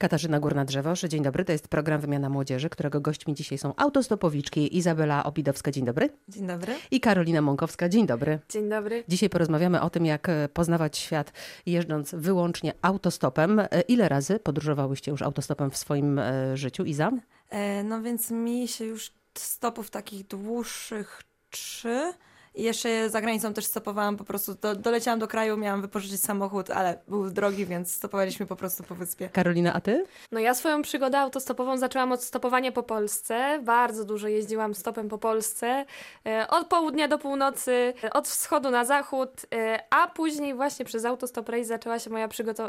Katarzyna Górna-Drzewosz, dzień dobry. To jest program Wymiana Młodzieży, którego gośćmi dzisiaj są autostopowiczki Izabela Obidowska, dzień dobry. Dzień dobry. I Karolina Mąkowska, dzień dobry. Dzień dobry. Dzisiaj porozmawiamy o tym, jak e, poznawać świat jeżdżąc wyłącznie autostopem. E, Ile razy podróżowałyście już autostopem w swoim e, życiu, Iza? No więc mi się już stopów takich dłuższych trzy. I jeszcze za granicą też stopowałam po prostu. Do, doleciałam do kraju, miałam wypożyczyć samochód, ale był drogi, więc stopowaliśmy po prostu po wyspie. Karolina, a ty? No ja swoją przygodę autostopową zaczęłam od stopowania po Polsce. Bardzo dużo jeździłam stopem po Polsce. E, Od południa do północy, e, od wschodu na zachód, e, a później właśnie przez Autostop Race zaczęła się moja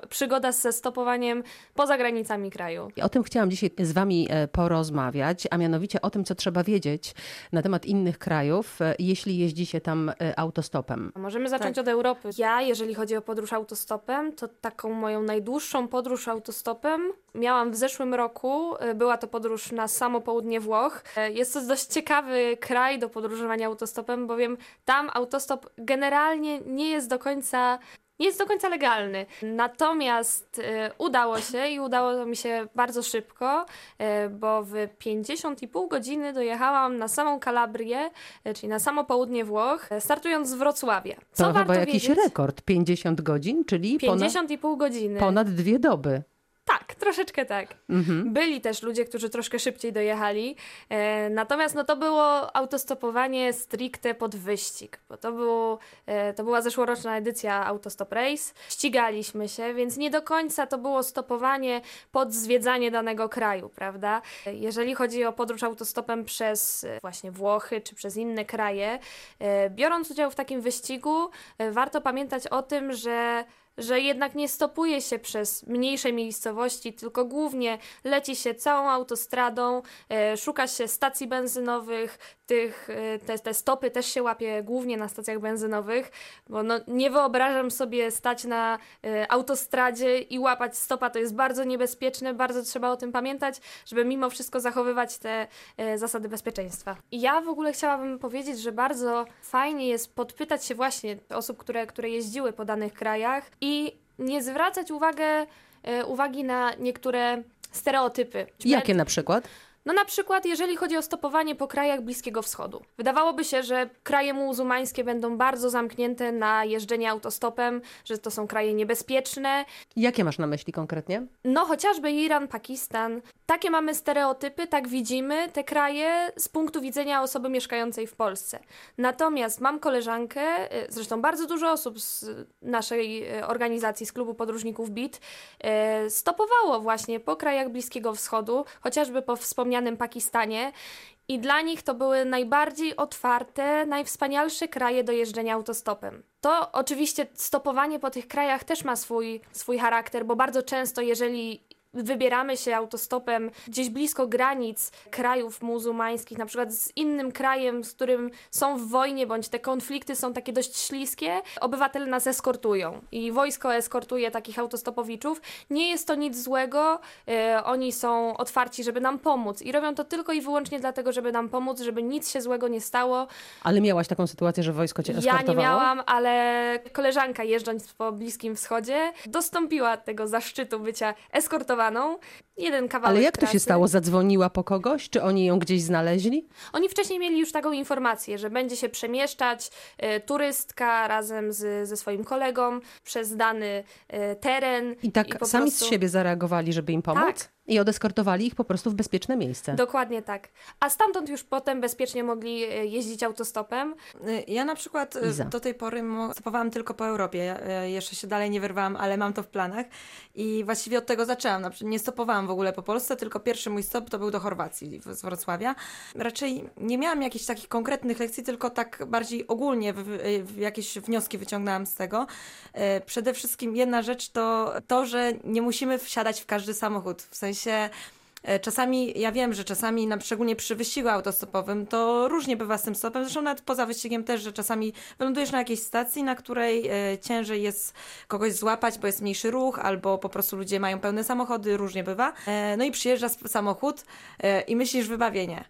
przygoda ze stopowaniem poza granicami kraju. I O tym chciałam dzisiaj z Wami porozmawiać, a mianowicie o tym, co trzeba wiedzieć na temat innych krajów, jeśli jeździ się tam e, autostopem. Możemy zacząć Tak. od Europy. Ja, jeżeli chodzi o podróż autostopem, to taką moją najdłuższą podróż autostopem miałam w zeszłym roku. E, Była to podróż na samo południe Włoch. E, Jest to dość ciekawy kraj do podróżowania autostopem, bowiem tam autostop generalnie nie jest do końca nie jest do końca legalny. Natomiast e, udało się i udało mi się bardzo szybko, e, bo w 50,5 godziny dojechałam na samą Kalabrię, e, czyli na samo południe Włoch, startując z Wrocławia. Co To warto chyba jakiś wiedzieć? rekord. 50 godzin, czyli ponad, 50,5 godziny. ponad dwie doby. Tak, troszeczkę tak. Mhm. Byli też ludzie, którzy troszkę szybciej dojechali. E, natomiast no, to było autostopowanie stricte pod wyścig, bo to, było, e, to była zeszłoroczna edycja Autostop Race. Ścigaliśmy się, więc nie do końca to było stopowanie pod zwiedzanie danego kraju, prawda? Jeżeli chodzi o podróż autostopem przez e, właśnie Włochy czy przez inne kraje, e, biorąc udział w takim wyścigu, e, warto pamiętać o tym, że że jednak nie stopuje się przez mniejsze miejscowości, tylko głównie leci się całą autostradą, e, szuka się stacji benzynowych, tych, e, te, te stopy też się łapie głównie na stacjach benzynowych, bo no, nie wyobrażam sobie stać na e, autostradzie i łapać stopa, to jest bardzo niebezpieczne, bardzo trzeba o tym pamiętać, żeby mimo wszystko zachowywać te zasady bezpieczeństwa. I ja w ogóle chciałabym powiedzieć, że bardzo fajnie jest podpytać się właśnie osób, które, które jeździły po danych krajach i nie zwracać uwagę, e, uwagi na niektóre stereotypy. Jakie na przykład? No na przykład, jeżeli chodzi o stopowanie po krajach Bliskiego Wschodu. Wydawałoby się, że kraje muzułmańskie będą bardzo zamknięte na jeżdżenie autostopem, że to są kraje niebezpieczne. Jakie masz na myśli konkretnie? No chociażby Iran, Pakistan. Takie mamy stereotypy, tak widzimy te kraje z punktu widzenia osoby mieszkającej w Polsce. Natomiast mam koleżankę, y, zresztą bardzo dużo osób z naszej y, organizacji, z klubu podróżników BIT, y, stopowało właśnie po krajach Bliskiego Wschodu, chociażby po wspomnianym Pakistanie. I dla nich to były najbardziej otwarte, najwspanialsze kraje do jeżdżenia autostopem. To oczywiście stopowanie po tych krajach też ma swój, swój charakter, bo bardzo często, jeżeli wybieramy się autostopem gdzieś blisko granic krajów muzułmańskich, na przykład z innym krajem, z którym są w wojnie, bądź te konflikty są takie dość śliskie, obywatele nas eskortują i wojsko eskortuje takich autostopowiczów. Nie jest to nic złego, e, oni są otwarci, żeby nam pomóc i robią to tylko i wyłącznie dlatego, żeby nam pomóc, żeby nic się złego nie stało. Ale miałaś taką sytuację, że wojsko cię Ja eskortowało? nie miałam, ale koleżanka jeżdżąc po Bliskim Wschodzie dostąpiła tego zaszczytu bycia Jeden kawałek Ale jak to się stało? Zadzwoniła po kogoś? Czy oni ją gdzieś znaleźli? Oni wcześniej mieli już taką informację, że będzie się przemieszczać e, turystka razem z, ze swoim kolegą przez dany e, teren. I tak po sami prostu- z siebie zareagowali, żeby im pomóc? Tak. I odeskortowali ich po prostu w bezpieczne miejsce. Dokładnie tak. A stamtąd już potem bezpiecznie mogli e, jeździć autostopem. Y, Ja na przykład y, Iza. do tej pory stopowałam tylko po Europie. Ja, jeszcze się dalej nie wyrwałam, ale mam to w planach. I właściwie od tego zaczęłam. Nie stopowałam w ogóle po Polsce, tylko pierwszy mój stop to był do Chorwacji z Wrocławia. Raczej nie miałam jakichś takich konkretnych lekcji, tylko tak bardziej ogólnie w, w, jakieś wnioski wyciągnęłam z tego. Przede wszystkim jedna rzecz to to, że nie musimy wsiadać w każdy samochód. W sensie E, Czasami, ja wiem, że czasami, na szczególnie przy wyścigu autostopowym, to różnie bywa z tym stopem. Zresztą nawet poza wyścigiem też, że czasami wylądujesz na jakiejś stacji, na której e, ciężej jest kogoś złapać, bo jest mniejszy ruch, albo po prostu ludzie mają pełne samochody, różnie bywa. E, no i przyjeżdża samochód i myślisz wybawienie.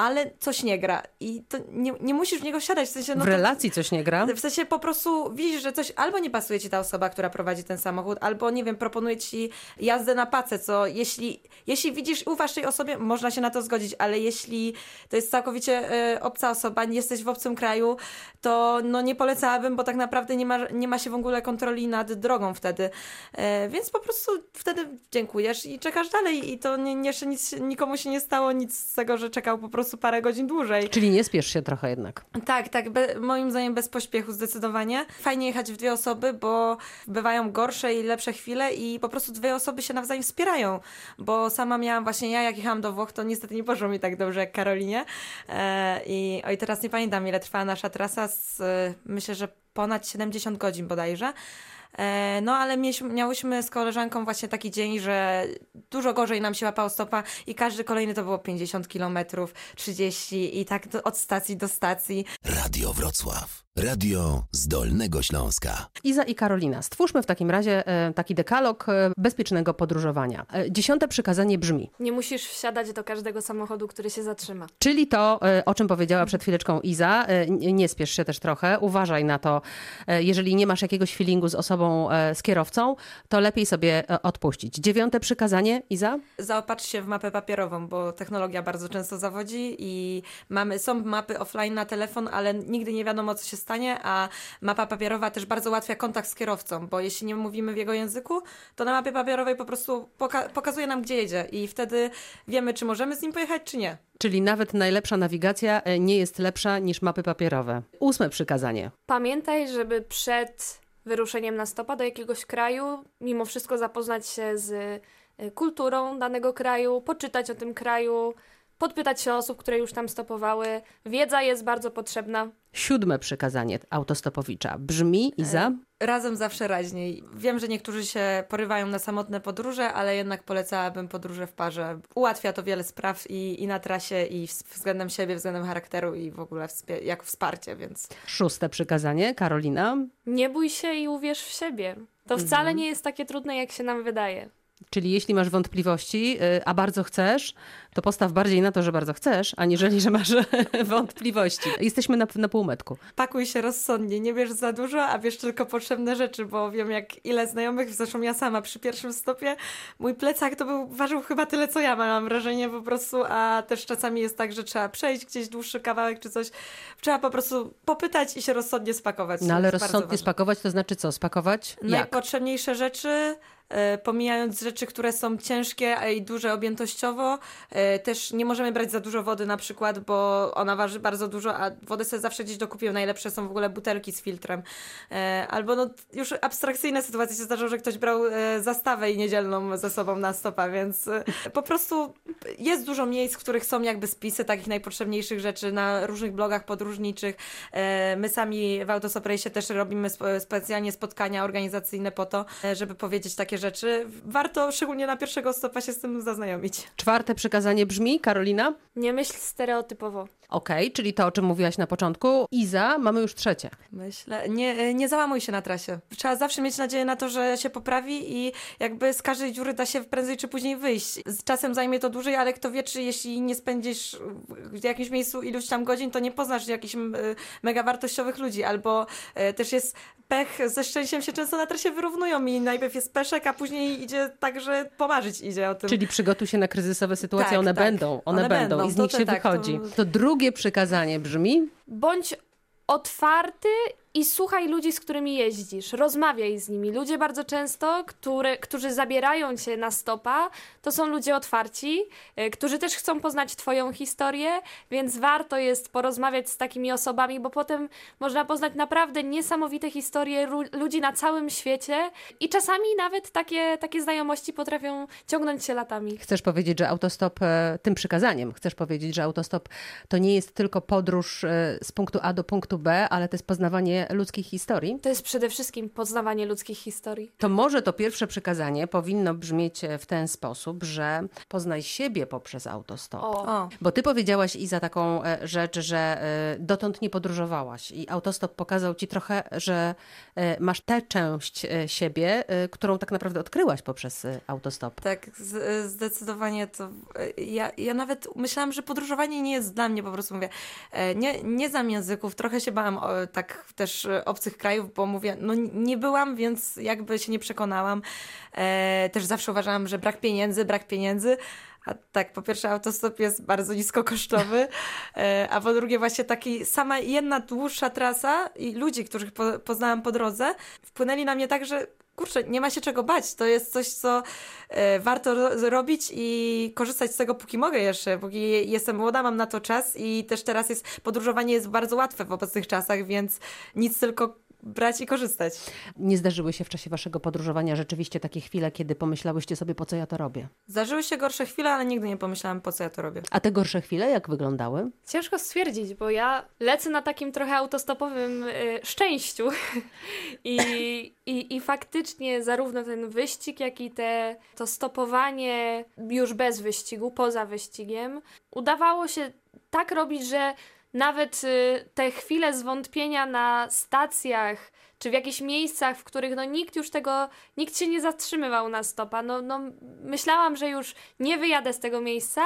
Ale coś nie gra. I to nie, nie musisz w niego siadać. W, sensie, no w to, relacji coś nie gra? w sensie po prostu widzisz, że coś albo nie pasuje ci ta osoba, która prowadzi ten samochód, albo nie wiem, proponuje ci jazdę na pacę, co jeśli, jeśli widzisz, ufasz tej osobie, można się na to zgodzić, ale jeśli to jest całkowicie y, obca osoba, nie jesteś w obcym kraju, to no nie polecałabym, bo tak naprawdę nie ma, nie ma się w ogóle kontroli nad drogą wtedy. E, więc po prostu wtedy dziękujesz i czekasz dalej i to nie, nie, jeszcze nic, nikomu się nie stało, nic z tego, że czekał po prostu parę godzin dłużej. Czyli nie spiesz się trochę jednak. Tak, tak, be, moim zdaniem bez pośpiechu zdecydowanie. Fajnie jechać w dwie osoby, bo bywają gorsze i lepsze chwile i po prostu dwie osoby się nawzajem wspierają, bo sama miałam właśnie ja, jak jechałam do Włoch, to niestety nie poszło mi tak dobrze jak Karolinie e, i oj, teraz nie pamiętam ile trwała nasza trasa, z, myślę, że ponad 70 godzin bodajże. E, No, ale miałyśmy z koleżanką właśnie taki dzień, że dużo gorzej nam się łapało stopa i każdy kolejny to było 50 kilometrów, 30 i tak od stacji do stacji. Radio Wrocław. Radio z Dolnego Śląska. Iza i Karolina, stwórzmy w takim razie e, taki dekalog e, bezpiecznego podróżowania. E, Dziesiąte przykazanie brzmi, Nie musisz wsiadać do każdego samochodu, który się zatrzyma. czyli to, o czym powiedziała przed chwileczką Iza, nie spiesz się też trochę, uważaj na to, jeżeli nie masz jakiegoś feelingu z osobą, z kierowcą, to lepiej sobie odpuścić. Dziewiąte przykazanie, Iza? Zaopatrz się w mapę papierową, bo technologia bardzo często zawodzi i mamy, są mapy offline na telefon, ale nigdy nie wiadomo, co się stanie, a mapa papierowa też bardzo ułatwia kontakt z kierowcą, bo jeśli nie mówimy w jego języku, to na mapie papierowej po prostu poka- pokazuje nam, gdzie jedzie i wtedy wiemy, czy możemy z nim pojechać, czy nie. Czyli nawet najlepsza nawigacja e, nie jest lepsza niż mapy papierowe. Ósme przykazanie. Pamiętaj, żeby przed wyruszeniem na stopa do jakiegoś kraju, mimo wszystko zapoznać się z y, kulturą danego kraju, poczytać o tym kraju, podpytać się osób, które już tam stopowały. Wiedza jest bardzo potrzebna. Siódme przykazanie autostopowicza brzmi, Iza? Razem zawsze raźniej. Wiem, że niektórzy się porywają na samotne podróże, ale jednak polecałabym podróże w parze. Ułatwia to wiele spraw i, i na trasie, i względem siebie, względem charakteru i w ogóle wspie- jak wsparcie, więc Szóste przykazanie, Karolina. Nie bój się i uwierz w siebie. To wcale nie jest takie trudne, jak się nam wydaje. Czyli jeśli masz wątpliwości, y, a bardzo chcesz, to postaw bardziej na to, że bardzo chcesz, aniżeli, że masz wątpliwości. Jesteśmy na, na półmetku. pakuj się rozsądnie, nie bierz za dużo, a bierz tylko potrzebne rzeczy, bo wiem jak ile znajomych, zresztą ja sama przy pierwszym stopie, mój plecak to był, ważył chyba tyle co ja, mam wrażenie po prostu, a też czasami jest tak, że trzeba przejść gdzieś dłuższy kawałek czy coś, trzeba po prostu popytać i się rozsądnie spakować. No ale rozsądnie spakować to znaczy co? Spakować? Jak? Najpotrzebniejsze rzeczy, pomijając rzeczy, które są ciężkie i duże objętościowo. E, Też nie możemy brać za dużo wody na przykład, bo ona waży bardzo dużo, a wodę sobie zawsze gdzieś dokupię. Najlepsze są w ogóle butelki z filtrem. E, Albo no, już abstrakcyjne sytuacje się zdarzały, że ktoś brał e, zastawę i niedzielną ze sobą na stopa, więc e, po prostu jest dużo miejsc, w których są jakby spisy takich najpotrzebniejszych rzeczy na różnych blogach podróżniczych. E, My sami w Autosoprejsie też robimy sp- specjalnie spotkania organizacyjne po to, e, żeby powiedzieć takie rzeczy. Warto szczególnie na pierwszego stopa się z tym zaznajomić. Czwarte przykazanie brzmi, Karolina? Nie myśl stereotypowo. Okej, czyli to, o czym mówiłaś na początku. Iza, mamy już trzecie. Myślę, nie, nie załamuj się na trasie. Trzeba zawsze mieć nadzieję na to, że się poprawi i jakby z każdej dziury da się prędzej czy później wyjść. Z czasem zajmie to dłużej, ale kto wie, czy jeśli nie spędzisz w jakimś miejscu iluś tam godzin, to nie poznasz jakichś mega wartościowych ludzi. Albo e, też jest pech, ze szczęściem się często na trasie wyrównują i najpierw jest peszek, a później idzie tak, że pomarzyć idzie o tym. Czyli przygotuj się na kryzysowe sytuacje, Tak, one tak. będą, one, One będą będą, i z to nich się tak, to- wychodzi. To drugie przykazanie brzmi, Bądź otwarty i słuchaj ludzi, z którymi jeździsz. Rozmawiaj z nimi. Ludzie bardzo często, które, którzy zabierają cię na stopa, to są ludzie otwarci, y, którzy też chcą poznać Twoją historię, więc warto jest porozmawiać z takimi osobami, bo potem można poznać naprawdę niesamowite historie ludzi na całym świecie i czasami nawet takie, takie znajomości potrafią ciągnąć się latami. chcesz powiedzieć, że autostop, e, tym przykazaniem, chcesz powiedzieć, że autostop to nie jest tylko podróż e, z punktu A do punktu B, ale to jest poznawanie poznawanie ludzkich historii. To jest przede wszystkim poznawanie ludzkich historii. To może to pierwsze przykazanie powinno brzmieć w ten sposób, że poznaj siebie poprzez autostop. O. O, Bo ty powiedziałaś i za taką e, rzecz, że e, dotąd nie podróżowałaś i autostop pokazał ci trochę, że e, masz tę część e, siebie, e, którą tak naprawdę odkryłaś poprzez e, autostop. tak, zdecydowanie to. e, Ja, ja nawet myślałam, że podróżowanie nie jest dla mnie, po prostu mówię. e, Nie, nie znam języków, trochę się bałam o, tak też e, obcych krajów, bo mówię, no nie byłam, więc jakby się nie przekonałam. E, też zawsze uważałam, że brak pieniędzy, brak pieniędzy. A tak, po pierwsze, autostop jest bardzo niskokosztowy, e, a po drugie, właśnie taki sama jedna dłuższa trasa i ludzi, których po, poznałam po drodze, wpłynęli na mnie tak, że kurczę, nie ma się czego bać. To jest coś, co e, warto ro- robić i korzystać z tego, póki mogę jeszcze, póki jestem młoda, mam na to czas i też teraz jest, podróżowanie jest bardzo łatwe w obecnych czasach, więc nic tylko brać i korzystać. Nie zdarzyły się w czasie waszego podróżowania rzeczywiście takie chwile, kiedy pomyślałyście sobie, po co ja to robię? Zdarzyły się gorsze chwile, ale nigdy nie pomyślałam, po co ja to robię. A te gorsze chwile jak wyglądały? Ciężko stwierdzić, bo ja lecę na takim trochę autostopowym y, szczęściu. I, i, I faktycznie zarówno ten wyścig, jak i te, to stopowanie już bez wyścigu, poza wyścigiem, udawało się tak robić, że nawet y, te chwile zwątpienia na stacjach, czy w jakichś miejscach, w których no nikt już tego, nikt się nie zatrzymywał na stopa. No, no myślałam, że już nie wyjadę z tego miejsca,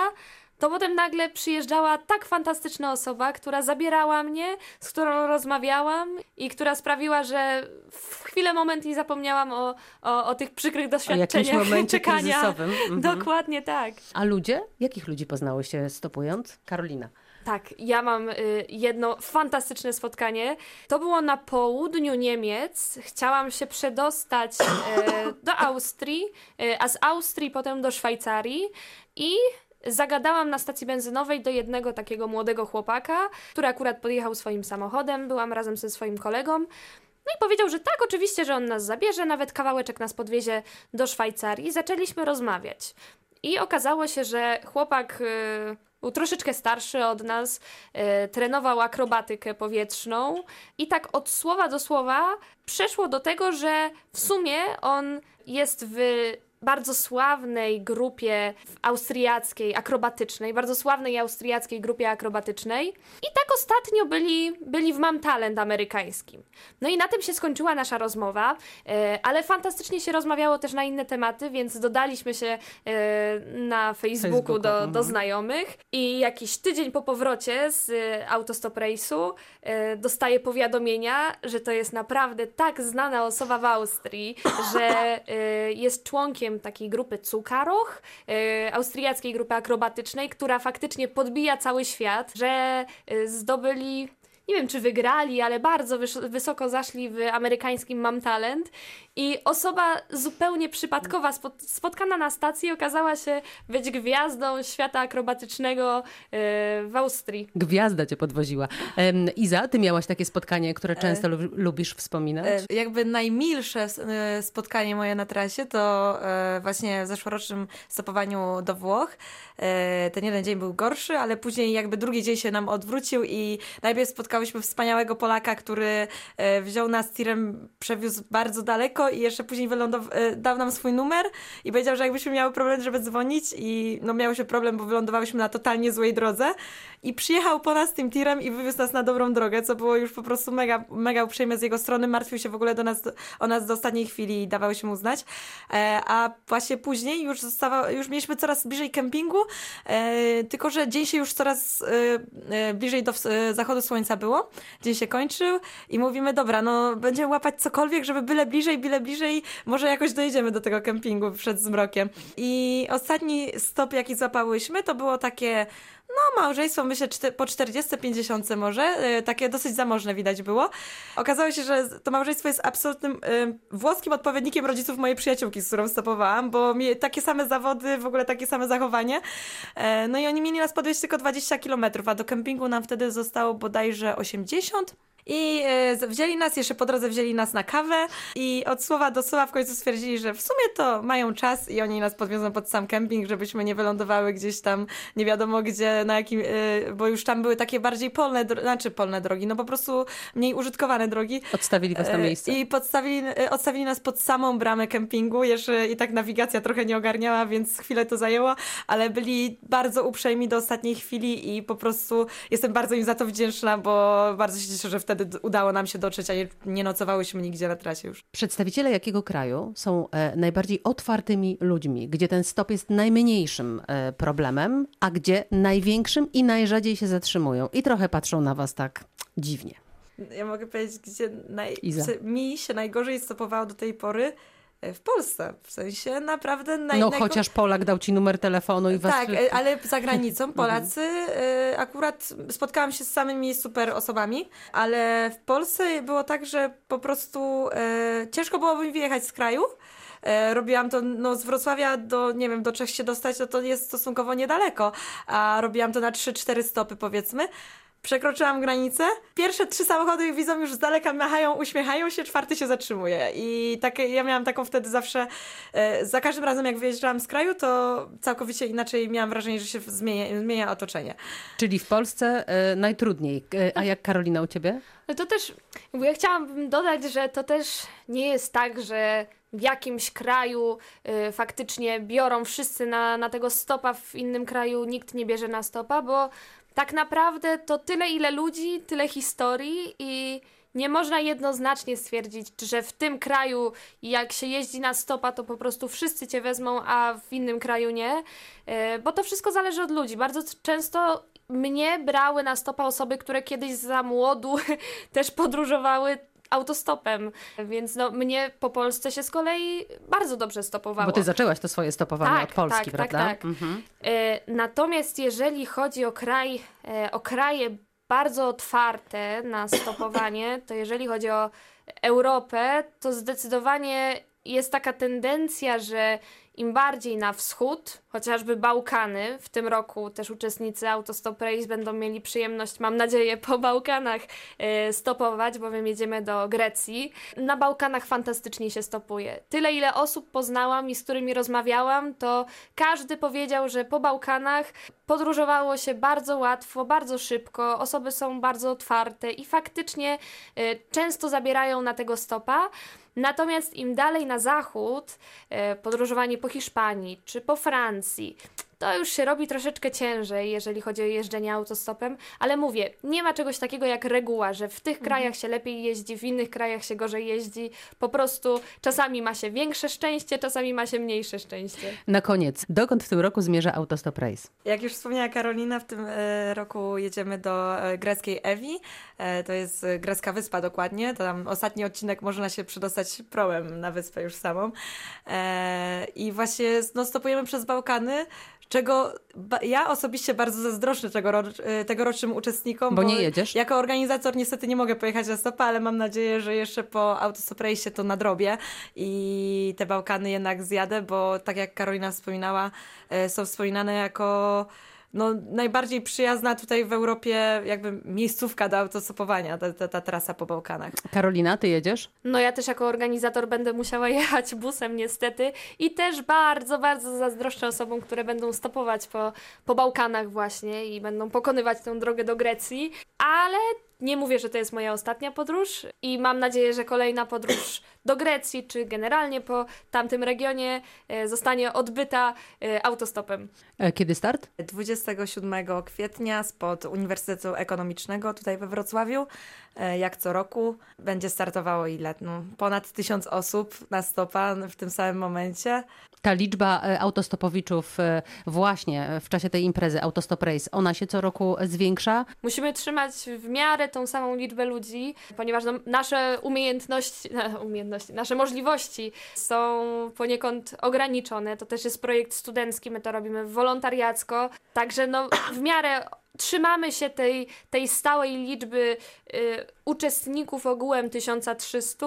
to potem nagle przyjeżdżała tak fantastyczna osoba, która zabierała mnie, z którą rozmawiałam i która sprawiła, że w chwilę, moment nie zapomniałam o, o, o tych przykrych O doświadczeniach momencie czekania. kryzysowym. Mhm. Dokładnie tak. A ludzie? Jakich ludzi poznałyście stopując? Karolina. Tak, ja mam y, jedno fantastyczne spotkanie. To było na południu Niemiec. Chciałam się przedostać y, do Austrii, y, a z Austrii potem do Szwajcarii i zagadałam na stacji benzynowej do jednego takiego młodego chłopaka, który akurat podjechał swoim samochodem. Byłam razem ze swoim kolegą. No i powiedział, że tak, oczywiście, że on nas zabierze, nawet kawałeczek nas podwiezie do Szwajcarii. Zaczęliśmy rozmawiać. I okazało się, że chłopak y, był troszeczkę starszy od nas, y, trenował akrobatykę powietrzną i tak od słowa do słowa przeszło do tego, że w sumie on jest w bardzo sławnej grupie austriackiej, akrobatycznej, bardzo sławnej austriackiej grupie akrobatycznej. I tak ostatnio byli, byli w Mam Talent amerykańskim. No i na tym się skończyła nasza rozmowa, e, ale fantastycznie się rozmawiało też na inne tematy, więc dodaliśmy się e, na Facebooku, Facebooku, do, do mhm. znajomych i jakiś tydzień po powrocie z e, autostop race'u dostaję powiadomienia, że to jest naprawdę tak znana osoba w Austrii, że jest członkiem takiej grupy Cukaroch, e, austriackiej grupy akrobatycznej, która faktycznie podbija cały świat, że e, zdobyli nie wiem czy wygrali, ale bardzo wysoko zaszli w amerykańskim Mam Talent i osoba zupełnie przypadkowa spot- spotkana na stacji okazała się być gwiazdą świata akrobatycznego e, w Austrii. Gwiazda cię podwoziła. Iza, ty miałaś takie spotkanie, które często lub- lubisz wspominać? E, Jakby najmilsze e, spotkanie moje na trasie to e, właśnie w zeszłorocznym stopowaniu do Włoch. E, Ten jeden dzień był gorszy, ale później jakby drugi dzień się nam odwrócił i najpierw spotkałyśmy wspaniałego Polaka, który e, wziął nas tirem, przewiózł bardzo daleko i jeszcze później wylądow- e, dał nam swój numer i powiedział, że jakbyśmy miały problem, żeby dzwonić i no miało się problem, bo wylądowałyśmy na totalnie złej drodze i przyjechał po nas tym tirem i wywiózł nas na dobrą drogę, co było już po prostu mega, mega uprzejme z jego strony. Martwił się w ogóle do nas, o nas do ostatniej chwili i dawało się mu znać. E, a właśnie później już, zostawa, już mieliśmy coraz bliżej kempingu, e, tylko że dzień się już coraz e, e, bliżej do e, zachodu słońca było. Dzień się kończył i mówimy, dobra, no będziemy łapać cokolwiek, żeby byle bliżej, byle bliżej, może jakoś dojedziemy do tego kempingu przed zmrokiem. I ostatni stop, jaki złapałyśmy, to było takie no, małżeństwo, myślę, po 40-50 może, e, takie dosyć zamożne widać było. Okazało się, że to małżeństwo jest absolutnym e, włoskim odpowiednikiem rodziców mojej przyjaciółki, z którą stopowałam, bo mieli takie same zawody, w ogóle takie same zachowanie. E, No i oni mieli nas podwieźć tylko 20 kilometrów, a do kempingu nam wtedy zostało bodajże 80. I e, wzięli nas, jeszcze po drodze wzięli nas na kawę i od słowa do słowa w końcu stwierdzili, że w sumie to mają czas i oni nas podwiozą pod sam kemping, żebyśmy nie wylądowały gdzieś tam nie wiadomo gdzie, na jakim, e, bo już tam były takie bardziej polne, znaczy polne drogi, no po prostu mniej użytkowane drogi. Odstawili was na E, miejsce. I podstawili, odstawili nas pod samą bramę kempingu. Jeszcze i tak nawigacja trochę nie ogarniała, więc chwilę to zajęło, ale byli bardzo uprzejmi do ostatniej chwili i po prostu jestem bardzo im za to wdzięczna, bo bardzo się cieszę, że wtedy d- udało nam się dotrzeć, a nie, nie nocowałyśmy nigdzie na trasie już. Przedstawiciele jakiego kraju są e, najbardziej otwartymi ludźmi, gdzie ten stop jest najmniejszym e, problemem, a gdzie największym i najrzadziej się zatrzymują i trochę patrzą na was tak dziwnie. Ja mogę powiedzieć, gdzie naj... Iza. mi się najgorzej stopowało do tej pory w Polsce. W sensie naprawdę naj... No najgo- chociaż Polak dał ci numer telefonu i was... Tak, ale za granicą Polacy e, akurat spotkałam się z samymi super osobami, ale w Polsce było tak, że po prostu e, ciężko byłoby mi wyjechać z kraju. E, robiłam to no, z Wrocławia do, nie wiem, do Czech się dostać, no to jest stosunkowo niedaleko, a robiłam to na 3-4 stopy powiedzmy. Przekroczyłam granicę. Pierwsze trzy samochody widzą już z daleka, machają, uśmiechają się, czwarty się zatrzymuje. I takie, ja miałam taką wtedy zawsze, e, za każdym razem jak wyjeżdżałam z kraju, to całkowicie inaczej miałam wrażenie, że się zmienia, zmienia otoczenie. Czyli w Polsce e, najtrudniej. E, a jak Karolina u ciebie? No to też, bo ja chciałabym dodać, że to też nie jest tak, że w jakimś kraju y, faktycznie biorą wszyscy na, na tego stopa, w innym kraju nikt nie bierze na stopa, bo tak naprawdę to tyle ile ludzi, tyle historii i nie można jednoznacznie stwierdzić, że w tym kraju jak się jeździ na stopa, to po prostu wszyscy cię wezmą, a w innym kraju nie, Y, bo to wszystko zależy od ludzi. Bardzo często mnie brały na stopa osoby, które kiedyś za młodu też podróżowały autostopem, więc no, mnie po Polsce się z kolei bardzo dobrze stopowało. Bo ty zaczęłaś to swoje stopowanie Tak, od Polski, tak, tak, prawda? tak. Mhm. E, Natomiast jeżeli chodzi o kraj, e, o kraje bardzo otwarte na stopowanie, to jeżeli chodzi o Europę, to zdecydowanie jest taka tendencja, że im bardziej na wschód, chociażby Bałkany, w tym roku też uczestnicy Autostop Race będą mieli przyjemność, mam nadzieję, po Bałkanach e, stopować, bowiem jedziemy do Grecji. Na Bałkanach fantastycznie się stopuje. Tyle, ile osób poznałam i z którymi rozmawiałam, to każdy powiedział, że po Bałkanach podróżowało się bardzo łatwo, bardzo szybko, osoby są bardzo otwarte i faktycznie e, często zabierają na tego stopa. Natomiast im dalej na zachód, e, podróżowanie po Hiszpanii czy po Francji, to już się robi troszeczkę ciężej, jeżeli chodzi o jeżdżenie autostopem, ale mówię, nie ma czegoś takiego jak reguła, że w tych krajach się lepiej jeździ, w innych krajach się gorzej jeździ. Po prostu czasami ma się większe szczęście, czasami ma się mniejsze szczęście. Na koniec, dokąd w tym roku zmierza Autostop Race? Jak już wspomniała Karolina, w tym e, roku jedziemy do e, greckiej Ewi. E, to jest grecka wyspa dokładnie. Tam ostatni odcinek można się przedostać prołem na wyspę już samą. I właśnie no, stopujemy przez Bałkany, czego ja osobiście bardzo zazdroszczę tegoro- e, tegorocznym uczestnikom. Bo nie jedziesz? Jako organizator niestety nie mogę pojechać na stopa, ale mam nadzieję, że jeszcze po Autostop Race to nadrobię i te Bałkany jednak zjadę, bo tak jak Karolina wspominała, e, są wspominane jako no, najbardziej przyjazna tutaj w Europie jakby miejscówka do autostopowania, ta, ta, ta trasa po Bałkanach. Karolina, ty jedziesz? No ja też jako organizator będę musiała jechać busem niestety i też bardzo, bardzo zazdroszczę osobom, które będą stopować po, po Bałkanach właśnie i będą pokonywać tę drogę do Grecji, ale nie mówię, że to jest moja ostatnia podróż i mam nadzieję, że kolejna podróż do Grecji czy generalnie po tamtym regionie e, zostanie odbyta e, autostopem. E, Kiedy start? 27 kwietnia spod Uniwersytetu Ekonomicznego tutaj we Wrocławiu, jak co roku, będzie startowało ile? No, ponad tysiąc osób na stopa w tym samym momencie. Ta liczba e, autostopowiczów e, właśnie w czasie tej imprezy Autostop Race, ona się co roku zwiększa. Musimy trzymać w miarę tą samą liczbę ludzi, ponieważ no, nasze umiejętności, umiejętności, nasze możliwości są poniekąd ograniczone. To też jest projekt studencki, my to robimy wolontariacko, także no, w miarę trzymamy się tej, tej stałej liczby y, uczestników ogółem 1300.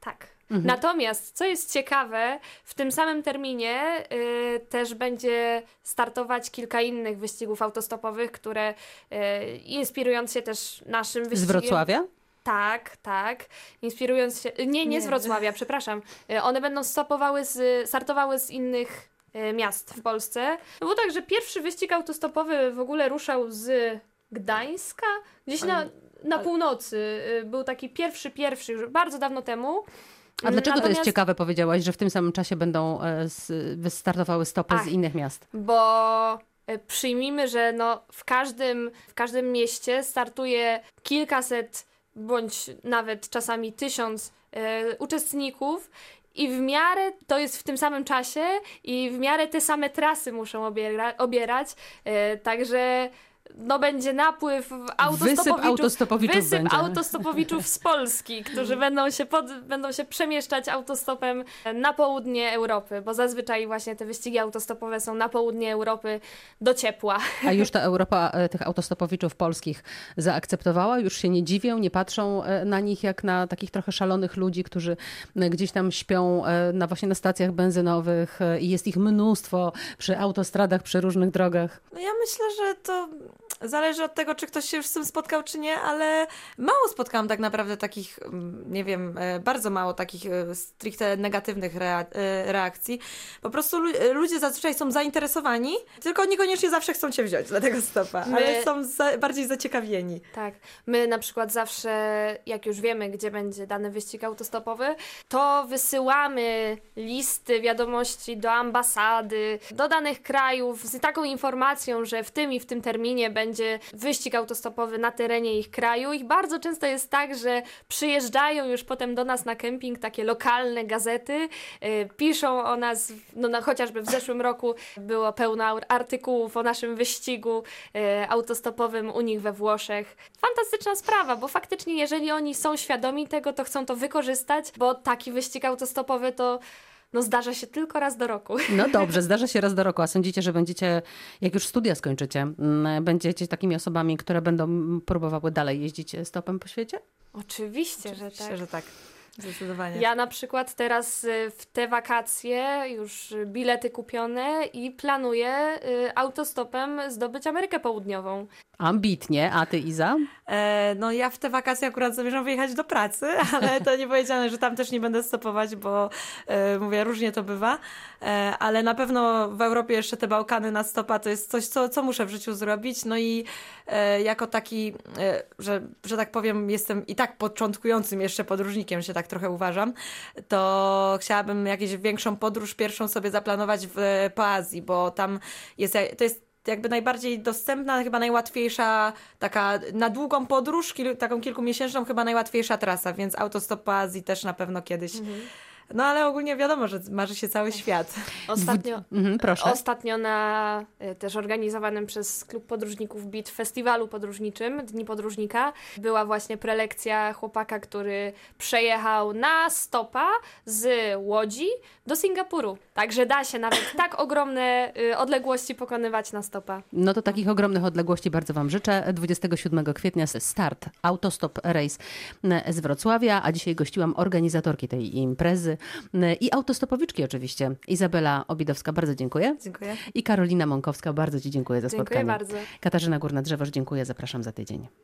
Tak. Natomiast, co jest ciekawe, w tym samym terminie y, też będzie startować kilka innych wyścigów autostopowych, które y, inspirując się też naszym Z wyścigiem. Wrocławia? Tak, tak. Inspirując się. Nie, nie, Nie. z Wrocławia, przepraszam. E, One będą stopowały z, startowały z innych miast w Polsce. No bo tak, że pierwszy wyścig autostopowy w ogóle ruszał z Gdańska, gdzieś na, na północy. E, Był taki pierwszy, pierwszy, już bardzo dawno temu. A dlaczego to jest Natomiast- ciekawe, powiedziałaś, że w tym samym czasie będą e, wystartowały stopy Ach. z innych miast? bo e, przyjmijmy, że no w, każdym, w każdym mieście startuje kilkaset bądź nawet czasami tysiąc e, uczestników. I w miarę to jest w tym samym czasie, i w miarę te same trasy muszą obiera, obierać. E, także no będzie napływ autostopowiczów, Wysyp autostopowiczów wysyp będzie. autostopowiczów z Polski, którzy będą się, pod, będą się przemieszczać autostopem na południe Europy, bo zazwyczaj właśnie te wyścigi autostopowe są na południe Europy do ciepła. A już ta Europa e, tych autostopowiczów polskich zaakceptowała? Już się nie dziwią, nie patrzą e, na nich jak na takich trochę szalonych ludzi, którzy e, gdzieś tam śpią na właśnie na stacjach benzynowych i jest ich mnóstwo przy autostradach, przy różnych drogach. No ja myślę, że to zależy od tego, czy ktoś się już z tym spotkał, czy nie, ale mało spotkałam tak naprawdę takich, mm, nie wiem, e, bardzo mało takich e, stricte negatywnych e, reakcji. Po prostu lu- ludzie zazwyczaj są zainteresowani, tylko niekoniecznie zawsze chcą cię wziąć dla tego stopa, My- ale są za, bardziej zaciekawieni. Tak. My na przykład zawsze, jak już wiemy, gdzie będzie dany wyścig autostopowy, to wysyłamy listy wiadomości do ambasady, do danych krajów z taką informacją, że w tym i w tym terminie będzie wyścig autostopowy na terenie ich kraju. I bardzo często jest tak, że przyjeżdżają już potem do nas na kemping takie lokalne gazety, y, piszą o nas, no, no chociażby w zeszłym roku było pełno ar- artykułów o naszym wyścigu y, autostopowym u nich we Włoszech. Fantastyczna sprawa, bo faktycznie jeżeli oni są świadomi tego, to chcą to wykorzystać, bo taki wyścig autostopowy to no, zdarza się tylko raz do roku. No dobrze, zdarza się raz do roku. A sądzicie, że będziecie, jak już studia skończycie, mm, będziecie takimi osobami, które będą próbowały dalej jeździć stopem po świecie? Oczywiście, że Myślę, tak. że tak. Zdecydowanie. Ja na przykład teraz y, w te wakacje już bilety kupione i planuję y, autostopem zdobyć Amerykę Południową. Ambitnie. A ty, Iza? E, no ja w te wakacje akurat zamierzam wyjechać do pracy, ale to nie powiedziane, że tam też nie będę stopować, bo e, mówię, różnie to bywa. E, ale na pewno w Europie jeszcze te Bałkany na stopa to jest coś, co, co muszę w życiu zrobić. No i e, jako taki, e, że, że tak powiem, jestem i tak początkującym jeszcze podróżnikiem, się tak trochę uważam, to chciałabym jakąś większą podróż pierwszą sobie zaplanować w, po Azji, bo tam jest, to jest jakby najbardziej dostępna, chyba najłatwiejsza taka na długą podróż, kil, taką kilkumiesięczną, chyba najłatwiejsza trasa, więc autostop po Azji też na pewno kiedyś. No ale ogólnie wiadomo, że marzy się cały świat. Ostatnio, Mhm, proszę. Ostatnio na y, też organizowanym przez Klub Podróżników BIT festiwalu podróżniczym Dni Podróżnika była właśnie prelekcja chłopaka, który przejechał na stopa z Łodzi do Singapuru. Także da się nawet tak ogromne y, odległości pokonywać na stopa. No to takich ogromnych odległości bardzo Wam życzę. 27 kwietnia start Autostop Race z Wrocławia, a dzisiaj gościłam organizatorki tej imprezy i autostopowiczki oczywiście. Izabela Obidowska, bardzo dziękuję. Dziękuję. I Karolina Mąkowska, bardzo Ci dziękuję za Dziękuję spotkanie. bardzo. Katarzyna Górna-Drzewoż, dziękuję, zapraszam za tydzień.